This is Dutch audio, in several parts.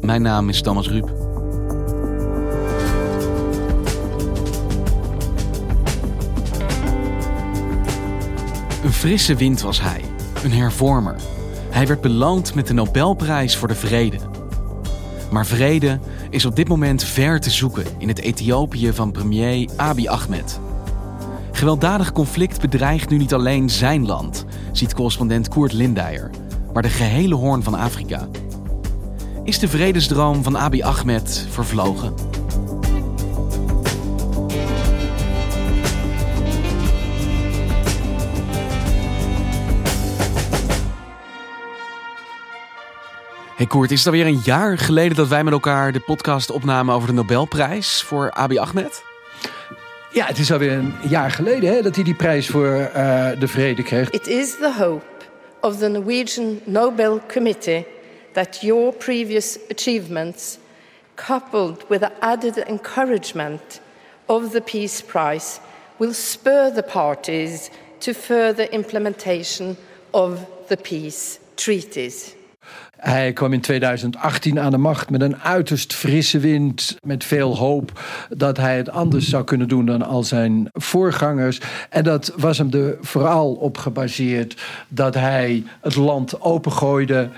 Mijn naam is Thomas Ruip. Een frisse wind was hij, een hervormer. Hij werd beloond met de Nobelprijs voor de Vrede. Maar vrede is op dit moment ver te zoeken in het Ethiopië van premier Abiy Ahmed. Gewelddadig conflict bedreigt nu niet alleen zijn land, ziet correspondent Koert Lindeyer, maar de gehele hoorn van Afrika. Is de vredesdroom van Abiy Ahmed vervlogen? Hey Koert, is het alweer een jaar geleden dat wij met elkaar de podcast opnamen over de Nobelprijs voor Abiy Ahmed? Ja, het is alweer een jaar geleden hè, dat hij die prijs voor uh, de vrede kreeg. It is the hope of the Norwegian Nobel Committee that your previous achievements, coupled with the added encouragement of the Peace Prize, will spur the parties to further implementation of the peace treaties. Hij kwam in 2018 aan de macht met een uiterst frisse wind, met veel hoop dat hij het anders zou kunnen doen dan al zijn voorgangers. En dat was hem er vooral op gebaseerd dat hij het land opengooide,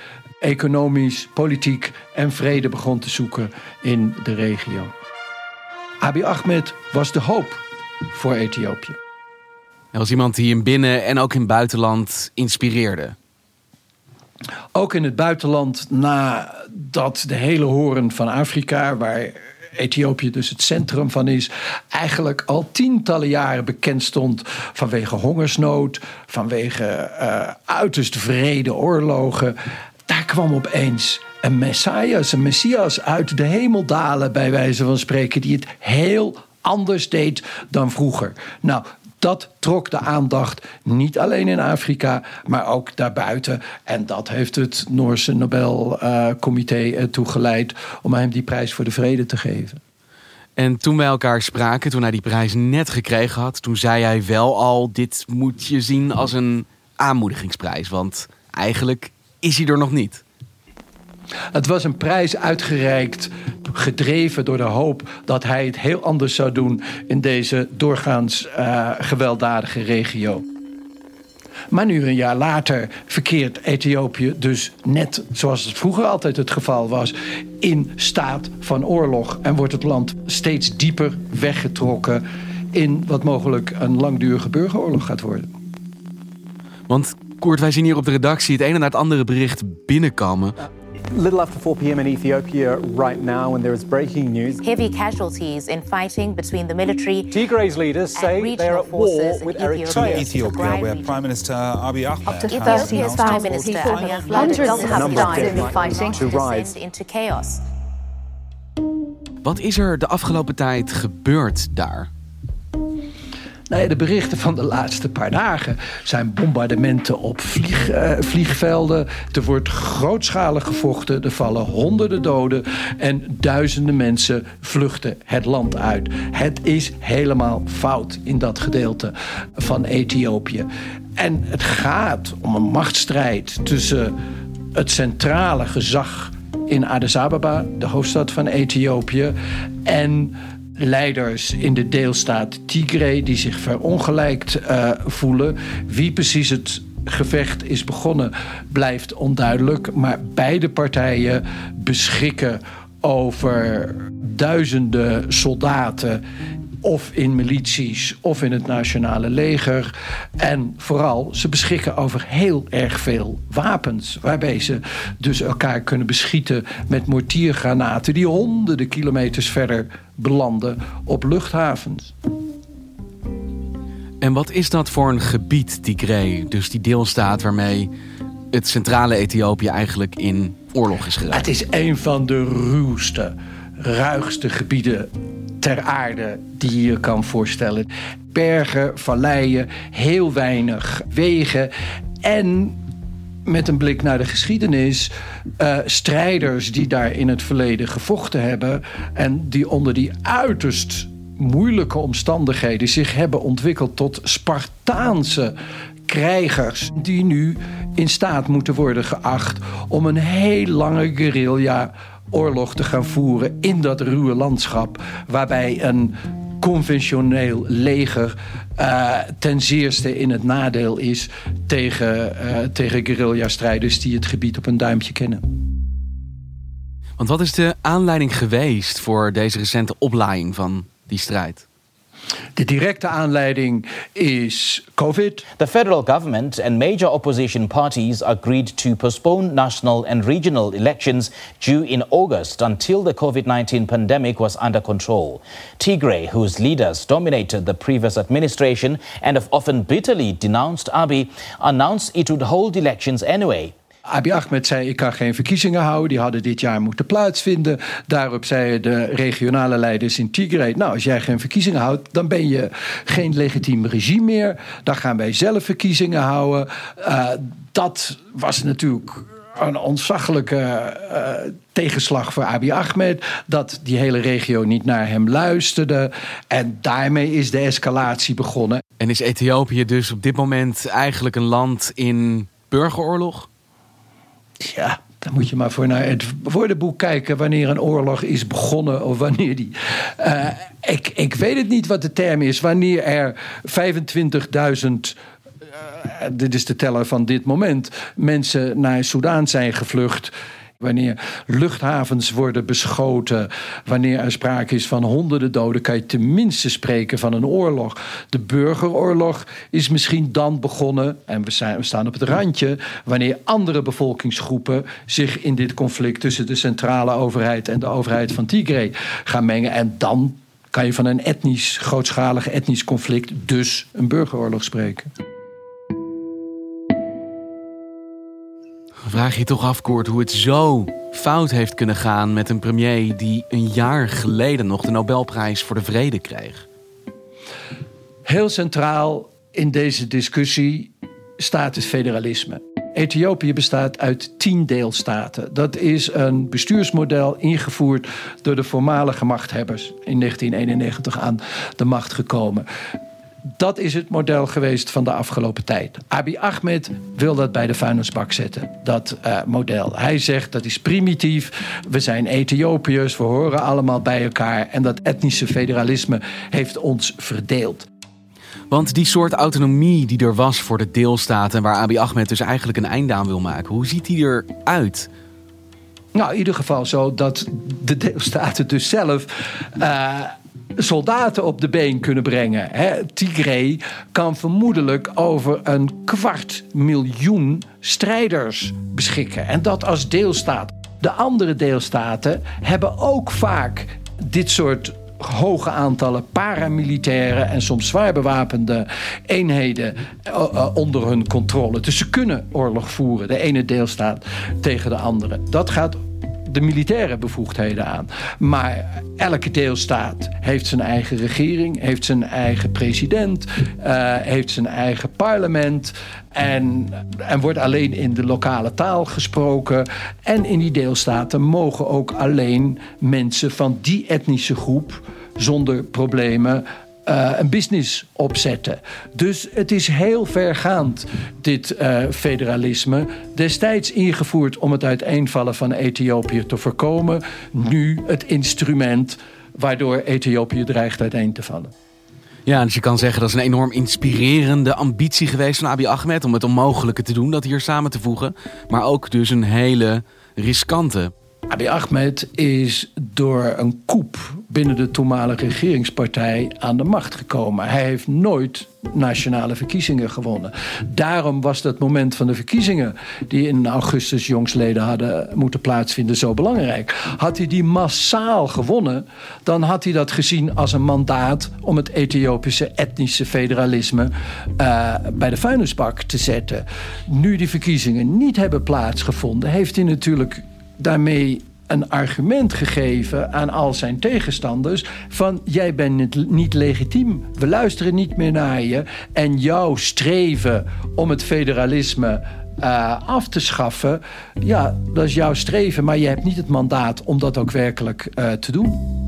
economisch, politiek en vrede begon te zoeken in de regio. Abiy Ahmed was de hoop voor Ethiopië. Hij was iemand die in binnen- en ook in buitenland inspireerde. Ook in het buitenland, nadat de hele hoorn van Afrika, waar Ethiopië dus het centrum van is, eigenlijk al tientallen jaren bekend stond vanwege hongersnood, vanwege uh, uiterst vrede oorlogen. Kwam opeens een messias, een messias uit de hemel dalen, bij wijze van spreken, die het heel anders deed dan vroeger. Nou, dat trok de aandacht niet alleen in Afrika, maar ook daarbuiten. En dat heeft het Noorse Nobelcomité uh, ertoe geleid om hem die prijs voor de vrede te geven. En toen wij elkaar spraken, toen hij die prijs net gekregen had, toen zei hij wel al: dit moet je zien als een aanmoedigingsprijs. Want eigenlijk is hij er nog niet. Het was een prijs uitgereikt, gedreven door de hoop dat hij het heel anders zou doen in deze doorgaans uh, gewelddadige regio. Maar nu een jaar later verkeert Ethiopië dus net zoals het vroeger altijd het geval was, in staat van oorlog en wordt het land steeds dieper weggetrokken in wat mogelijk een langdurige burgeroorlog gaat worden. Want Koert, wij zien hier op de redactie het ene naar het andere bericht binnenkomen. Little after 4 p.m. in Ethiopia right now, and there is breaking news. Heavy casualties in fighting between the military. Tigray's leaders say they are at war with Eritrea. Ethiopia, where Prime Minister Abiy Ahmed. Up to 30 Prime Minister Abiy Ahmed. Hundreds have died in the fighting. To rise into chaos. Wat is er de afgelopen tijd gebeurd daar? Ja, de berichten van de laatste paar dagen zijn bombardementen op vlieg, uh, vliegvelden. Er wordt grootschalig gevochten. Er vallen honderden doden. En duizenden mensen vluchten het land uit. Het is helemaal fout in dat gedeelte van Ethiopië. En het gaat om een machtsstrijd tussen het centrale gezag in Addis Ababa, de hoofdstad van Ethiopië, en leiders in de deelstaat Tigray die zich verongelijkt uh, voelen. Wie precies het gevecht is begonnen blijft onduidelijk, maar beide partijen beschikken over duizenden soldaten of in milities of in het nationale leger. En vooral, ze beschikken over heel erg veel wapens. Waarbij ze dus elkaar kunnen beschieten met mortiergranaten die honderden kilometers verder belanden op luchthavens. En wat is dat voor een gebied, Tigray? Dus die deelstaat waarmee het centrale Ethiopië eigenlijk in oorlog is geraakt? Het is een van de ruwste, ruigste gebieden ter aarde die je kan voorstellen. Bergen, valleien, heel weinig wegen en met een blik naar de geschiedenis, uh, strijders die daar in het verleden gevochten hebben en die onder die uiterst moeilijke omstandigheden zich hebben ontwikkeld tot Spartaanse krijgers die nu in staat moeten worden geacht om een heel lange guerrilla oorlog te gaan voeren in dat ruwe landschap waarbij een conventioneel leger uh, ten zeerste in het nadeel is tegen, uh, tegen guerrilla-strijders die het gebied op een duimpje kennen. Want wat is de aanleiding geweest voor deze recente oplaaiing van die strijd? De directe aanleiding is COVID. The federal government and major opposition parties agreed to postpone national and regional elections due in August until the COVID 19 pandemic was under control. Tigray, whose leaders dominated the previous administration and have often bitterly denounced Abiy, announced it would hold elections anyway. Abiy Ahmed zei: Ik kan geen verkiezingen houden. Die hadden dit jaar moeten plaatsvinden. Daarop zeiden de regionale leiders in Tigray: Nou, als jij geen verkiezingen houdt, dan ben je geen legitiem regime meer. Dan gaan wij zelf verkiezingen houden. Uh, dat was natuurlijk een ontzaglijke uh, tegenslag voor Abiy Ahmed. Dat die hele regio niet naar hem luisterde. En daarmee is de escalatie begonnen. En is Ethiopië dus op dit moment eigenlijk een land in burgeroorlog? Ja, dan moet je maar voor naar het woordenboek kijken wanneer een oorlog is begonnen of wanneer die. Uh, ik, ik weet het niet wat de term is. Wanneer er 25.000 dit is de teller van dit moment, mensen naar Soudaan zijn gevlucht. Wanneer luchthavens worden beschoten, wanneer er sprake is van honderden doden, kan je tenminste spreken van een oorlog. De burgeroorlog is misschien dan begonnen, en we, zijn, we staan op het randje, wanneer andere bevolkingsgroepen zich in dit conflict tussen de centrale overheid en de overheid van Tigray gaan mengen. En dan kan je van een etnisch, grootschalig etnisch conflict, dus een burgeroorlog spreken. Vraag je toch af, Koert, hoe het zo fout heeft kunnen gaan met een premier die een jaar geleden nog de Nobelprijs voor de Vrede kreeg? Heel centraal in deze discussie staat het federalisme. Ethiopië bestaat uit tien deelstaten. Dat is een bestuursmodel ingevoerd door de voormalige machthebbers in 1991 aan de macht gekomen. Dat is het model geweest van de afgelopen tijd. Abiy Ahmed wil dat bij de vuilnisbak zetten, dat uh, model. Hij zegt dat is primitief, we zijn Ethiopiërs, we horen allemaal bij elkaar en dat etnische federalisme heeft ons verdeeld. Want die soort autonomie die er was voor de deelstaten... waar Abiy Ahmed dus eigenlijk een einde aan wil maken... hoe ziet die eruit? Nou, in ieder geval zo dat de deelstaten dus zelf... Uh, soldaten op de been kunnen brengen. Hè. Tigray kan vermoedelijk over een kwart miljoen strijders beschikken. En dat als deelstaat. De andere deelstaten hebben ook vaak dit soort hoge aantallen paramilitaire en soms zwaar bewapende eenheden eh, eh, onder hun controle. Dus ze kunnen oorlog voeren, de ene deelstaat tegen de andere. Dat gaat de militaire bevoegdheden aan. Maar elke deelstaat heeft zijn eigen regering, heeft zijn eigen president, uh, heeft zijn eigen parlement. En, en wordt alleen in de lokale taal gesproken. En in die deelstaten mogen ook alleen mensen van die etnische groep zonder problemen uh, een business opzetten. Dus het is heel vergaand, dit uh, federalisme. Destijds ingevoerd om het uiteenvallen van Ethiopië te voorkomen. Nu het instrument waardoor Ethiopië dreigt uiteen te vallen. Ja, dus je kan zeggen dat is een enorm inspirerende ambitie geweest van Abiy Ahmed om het onmogelijke te doen, dat hier samen te voegen. Maar ook dus een hele riskante Abiy Ahmed is door een coup binnen de toenmalige regeringspartij aan de macht gekomen. Hij heeft nooit nationale verkiezingen gewonnen. Daarom was dat moment van de verkiezingen, die in augustus jongsleden hadden moeten plaatsvinden, zo belangrijk. Had hij die massaal gewonnen, dan had hij dat gezien als een mandaat om het Ethiopische etnische federalisme uh, bij de vuilnisbak te zetten. Nu die verkiezingen niet hebben plaatsgevonden, heeft hij natuurlijk daarmee een argument gegeven aan al zijn tegenstanders van jij bent niet legitiem, we luisteren niet meer naar je en jouw streven om het federalisme uh, af te schaffen, ja, dat is jouw streven, maar je hebt niet het mandaat om dat ook werkelijk uh, te doen.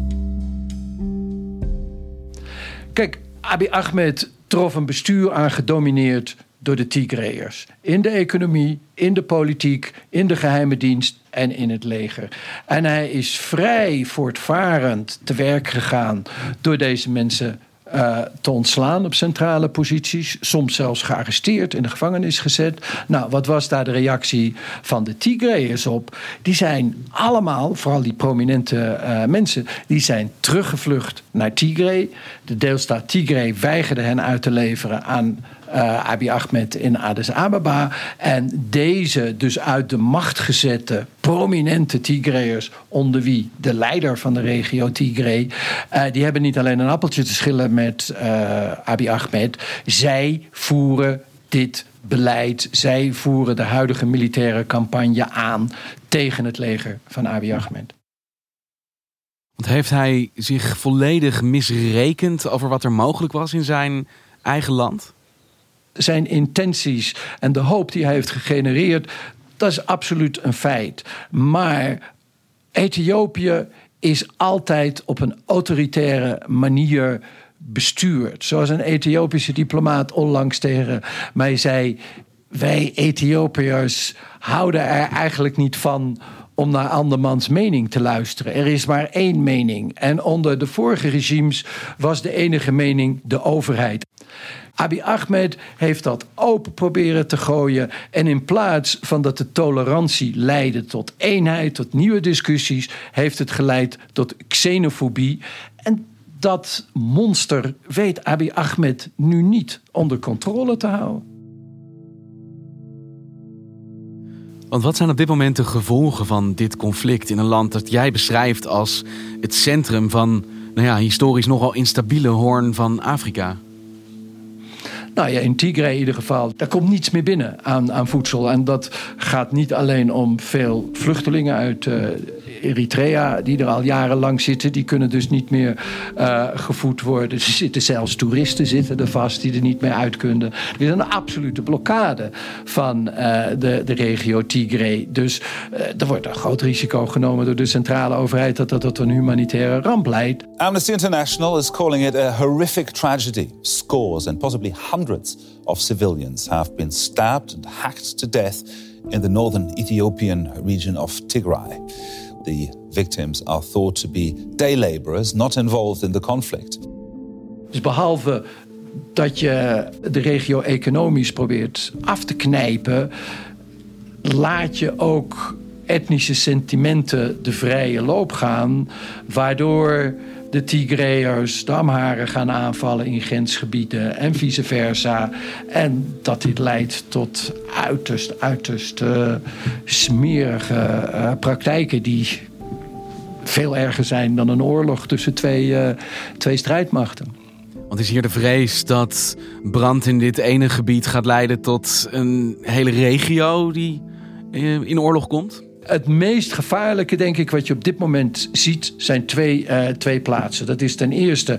Kijk, Abiy Ahmed trof een bestuur aan gedomineerd door de Tigreërs. In de economie, in de politiek, in de geheime dienst en in het leger. En hij is vrij voortvarend te werk gegaan door deze mensen uh, te ontslaan op centrale posities. Soms zelfs gearresteerd, in de gevangenis gezet. Nou, wat was daar de reactie van de Tigreërs op? Die zijn allemaal, vooral die prominente uh, mensen, die zijn teruggevlucht naar Tigray. De deelstaat Tigray weigerde hen uit te leveren aan uh, Abiy Ahmed in Addis Ababa. En deze dus uit de macht gezette prominente Tigrayers, onder wie de leider van de regio Tigray, uh, die hebben niet alleen een appeltje te schillen met uh, Abiy Ahmed. Zij voeren dit beleid. Zij voeren de huidige militaire campagne aan tegen het leger van Abiy Ahmed. Want heeft hij zich volledig misrekend over wat er mogelijk was in zijn eigen land? Zijn intenties en de hoop die hij heeft gegenereerd, dat is absoluut een feit. Maar Ethiopië is altijd op een autoritaire manier bestuurd. Zoals een Ethiopische diplomaat onlangs tegen mij zei: Wij Ethiopiërs houden er eigenlijk niet van om naar andermans mening te luisteren. Er is maar één mening. En onder de vorige regimes was de enige mening de overheid. Abiy Ahmed heeft dat open proberen te gooien. En in plaats van dat de tolerantie leidde tot eenheid, tot nieuwe discussies, heeft het geleid tot xenofobie. En dat monster weet Abiy Ahmed nu niet onder controle te houden. Want wat zijn op dit moment de gevolgen van dit conflict in een land dat jij beschrijft als het centrum van, nou ja, historisch nogal instabiele hoorn van Afrika? Nou ja, in Tigray in ieder geval, daar komt niets meer binnen aan, aan voedsel. En dat gaat niet alleen om veel vluchtelingen uit uh, Eritrea, die er al jarenlang zitten. Die kunnen dus niet meer uh, gevoed worden. Er zitten zelfs toeristen zitten er vast die er niet meer uit kunnen. Er is een absolute blokkade van uh, de, de regio Tigray. Dus er wordt een groot risico genomen door de centrale overheid dat dat tot een humanitaire ramp leidt. Amnesty International is calling it a horrific tragedy. Scores and possibly hundreds of civilians have been stabbed and hacked to death in the northern Ethiopian region of Tigray. The victims are thought to be day laborers not involved in the conflict. Dus behalve dat je de regio economisch probeert af te knijpen, laat je ook etnische sentimenten de vrije loop gaan, waardoor de Tigreërs de Amharen gaan aanvallen in grensgebieden en vice versa. En dat dit leidt tot uiterst, uiterst uh, smerige uh, praktijken die veel erger zijn dan een oorlog tussen twee, uh, twee strijdmachten. Want is hier de vrees dat brand in dit ene gebied gaat leiden tot een hele regio die in oorlog komt? Het meest gevaarlijke, denk ik, wat je op dit moment ziet, zijn twee, uh, twee plaatsen. Dat is ten eerste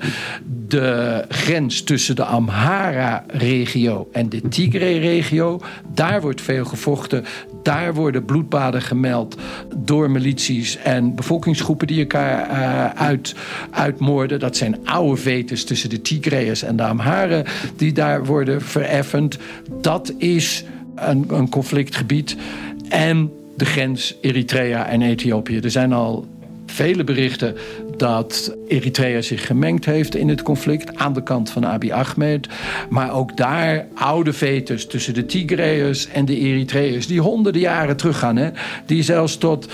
de grens tussen de Amhara-regio en de Tigray-regio. Daar wordt veel gevochten. Daar worden bloedbaden gemeld door milities en bevolkingsgroepen die elkaar uh, uit, uitmoorden. Dat zijn oude vetes tussen de Tigrayers en de Amharen die daar worden vereffend. Dat is een, een conflictgebied. En de grens Eritrea en Ethiopië. Er zijn al vele berichten dat Eritrea zich gemengd heeft in het conflict aan de kant van Abiy Ahmed. Maar ook daar oude vetes tussen de Tigreërs en de Eritreërs die honderden jaren teruggaan. Hè, die zelfs tot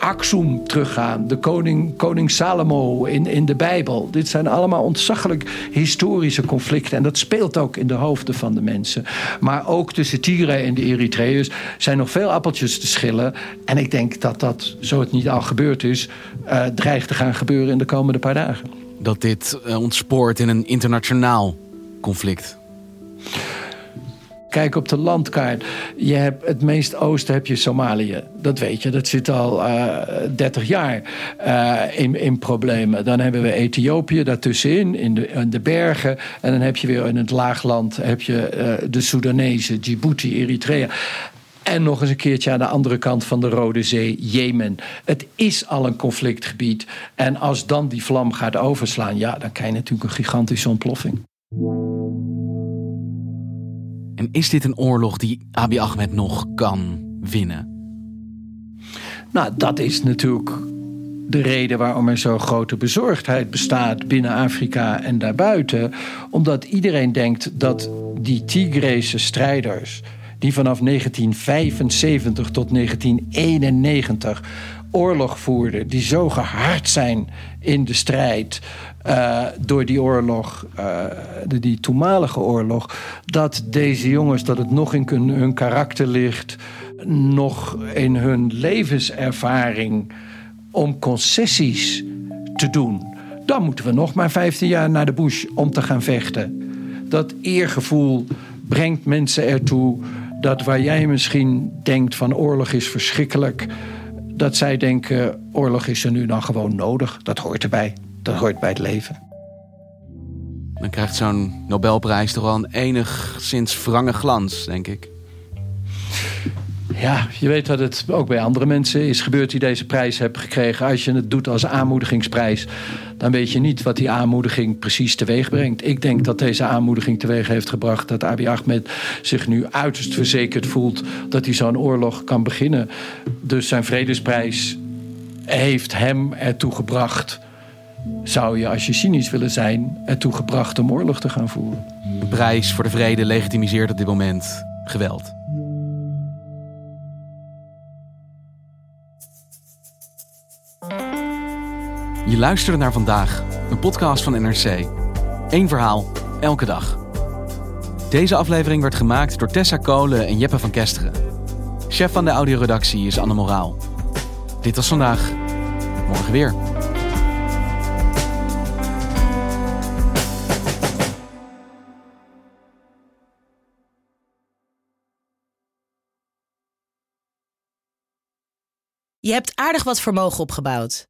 Aksum teruggaan, de koning, koning Salomo in, in de Bijbel. Dit zijn allemaal ontzaglijk historische conflicten. En dat speelt ook in de hoofden van de mensen. Maar ook tussen Tigray en de Eritreërs zijn nog veel appeltjes te schillen. En ik denk dat dat, zo het niet al gebeurd is, uh, dreigt te gaan gebeuren in de komende paar dagen. Dat dit uh, ontspoort in een internationaal conflict. Kijk op de landkaart. Je hebt het meest oosten heb je Somalië. Dat weet je. Dat zit al uh, 30 jaar uh, in, in problemen. Dan hebben we Ethiopië daartussenin, in de, in de bergen. En dan heb je weer in het laagland heb je, uh, de Soedanezen, Djibouti, Eritrea. En nog eens een keertje aan de andere kant van de Rode Zee, Jemen. Het is al een conflictgebied. En als dan die vlam gaat overslaan, ja, dan krijg je natuurlijk een gigantische ontploffing. En is dit een oorlog die Abiy Ahmed nog kan winnen? Nou, dat is natuurlijk de reden waarom er zo'n grote bezorgdheid bestaat binnen Afrika en daarbuiten. Omdat iedereen denkt dat die Tigrese strijders, die vanaf 1975 tot 1991 oorlog voerden, die zo gehard zijn in de strijd uh, door die oorlog, uh, de, die toenmalige oorlog, dat deze jongens, dat het nog in hun, hun karakter ligt, nog in hun levenservaring om concessies te doen. Dan moeten we nog maar 15 jaar naar de bush om te gaan vechten. Dat eergevoel brengt mensen ertoe dat waar jij misschien denkt van oorlog is verschrikkelijk, dat zij denken oorlog is er nu dan gewoon nodig. Dat hoort erbij. Dat hoort bij het leven. Dan krijgt zo'n Nobelprijs toch wel een enigszins wrange glans, denk ik. Ja, je weet dat het ook bij andere mensen is gebeurd die deze prijs hebben gekregen. Als je het doet als aanmoedigingsprijs, dan weet je niet wat die aanmoediging precies teweeg brengt. Ik denk dat deze aanmoediging teweeg heeft gebracht dat Abiy Ahmed zich nu uiterst verzekerd voelt dat hij zo'n oorlog kan beginnen. Dus zijn vredesprijs heeft hem ertoe gebracht zou je, als je cynisch willen zijn, ertoe gebracht om oorlog te gaan voeren. De prijs voor de vrede legitimiseert op dit moment geweld. Je luisterde naar vandaag, een podcast van NRC. Eén verhaal, elke dag. Deze aflevering werd gemaakt door Tessa Kolen en Jeppe van Kesteren. Chef van de audioredactie is Anne Moraal. Dit was vandaag. Morgen weer. Je hebt aardig wat vermogen opgebouwd.